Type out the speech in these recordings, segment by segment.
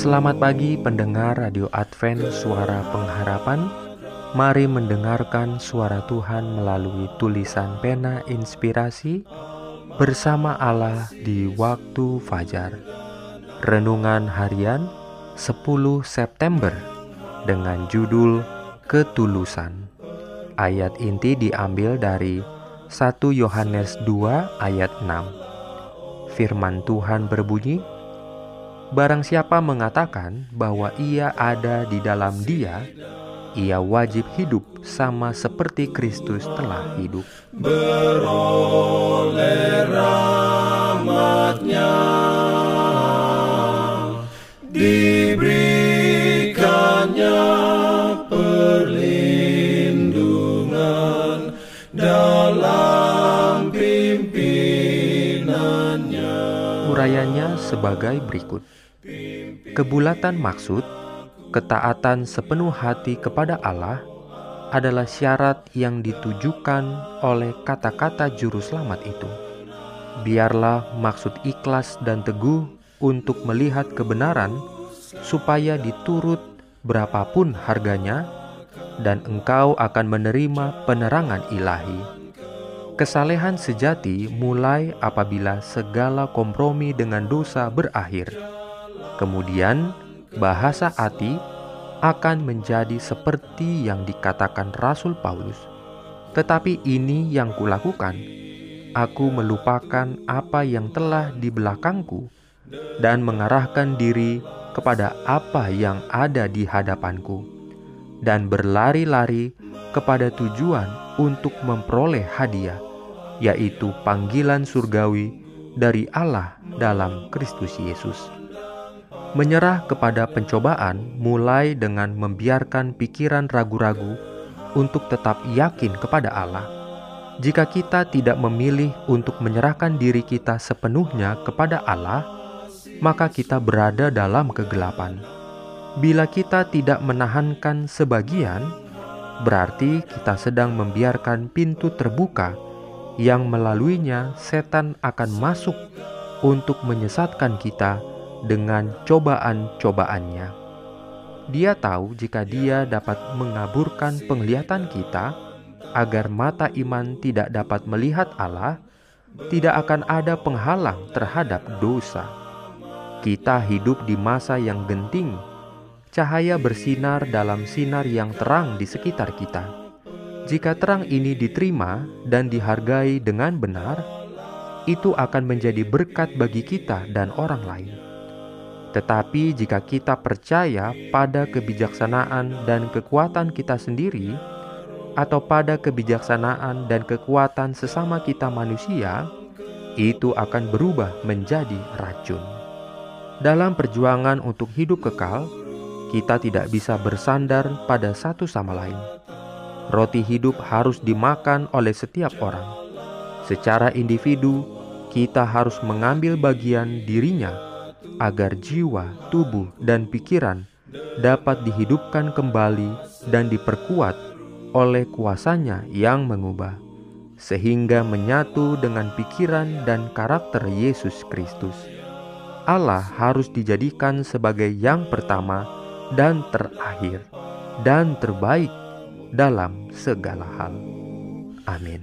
Selamat pagi pendengar Radio Advent Suara Pengharapan. Mari mendengarkan suara Tuhan melalui tulisan pena inspirasi Bersama Allah di waktu fajar. Renungan harian 10 September Dengan judul Ketulusan. Ayat inti diambil dari 1 Yohanes 2 ayat 6 Firman Tuhan berbunyi, Barang siapa mengatakan bahwa ia ada di dalam Dia, ia wajib hidup sama seperti Kristus telah hidup. Beroleh rahmatnya diberikannya perlindungan dalam pimpinannya. Urayanya sebagai berikut. Kebulatan maksud, ketaatan sepenuh hati kepada Allah adalah syarat yang ditujukan oleh kata-kata juru selamat itu. Biarlah maksud ikhlas dan teguh untuk melihat kebenaran supaya diturut berapapun harganya dan engkau akan menerima penerangan ilahi. Kesalehan sejati mulai apabila segala kompromi dengan dosa berakhir Kemudian, bahasa hati akan menjadi seperti yang dikatakan Rasul Paulus. Tetapi ini yang kulakukan, aku melupakan apa yang telah di belakangku dan mengarahkan diri kepada apa yang ada di hadapanku dan berlari-lari kepada tujuan untuk memperoleh hadiah, yaitu panggilan surgawi dari Allah dalam Kristus Yesus. Menyerah kepada pencobaan mulai dengan membiarkan pikiran ragu-ragu untuk tetap yakin kepada Allah. Jika kita tidak memilih untuk menyerahkan diri kita sepenuhnya kepada Allah, maka kita berada dalam kegelapan. Bila kita tidak menahankan sebagian, berarti kita sedang membiarkan pintu terbuka yang melaluinya setan akan masuk untuk menyesatkan kita dengan cobaan-cobaannya. Dia tahu jika dia dapat mengaburkan penglihatan kita agar mata iman tidak dapat melihat Allah, tidak akan ada penghalang terhadap dosa. Kita hidup di masa yang genting, cahaya bersinar dalam sinar yang terang di sekitar kita. Jika terang ini diterima dan dihargai dengan benar, itu akan menjadi berkat bagi kita dan orang lain. Tetapi jika kita percaya pada kebijaksanaan dan kekuatan kita sendiri, atau pada kebijaksanaan dan kekuatan sesama kita manusia, itu akan berubah menjadi racun. Dalam perjuangan untuk hidup kekal, kita tidak bisa bersandar pada satu sama lain. Roti hidup harus dimakan oleh setiap orang. Secara individu, kita harus mengambil bagian dirinya agar jiwa, tubuh, dan pikiran dapat dihidupkan kembali dan diperkuat oleh kuasanya yang mengubah, sehingga menyatu dengan pikiran dan karakter Yesus Kristus. Allah harus dijadikan sebagai yang pertama dan terakhir, dan terbaik dalam segala hal. Amin.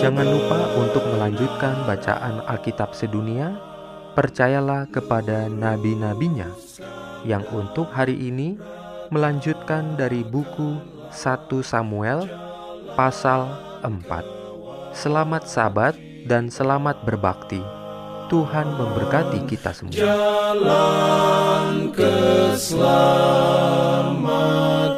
Jangan lupa untuk melanjutkan bacaan Alkitab sedunia. Percayalah kepada nabi-nabinya yang untuk hari ini melanjutkan dari buku 1 Samuel pasal 4. Selamat sabat dan selamat berbakti. Tuhan memberkati kita semua. jalan keselamatan.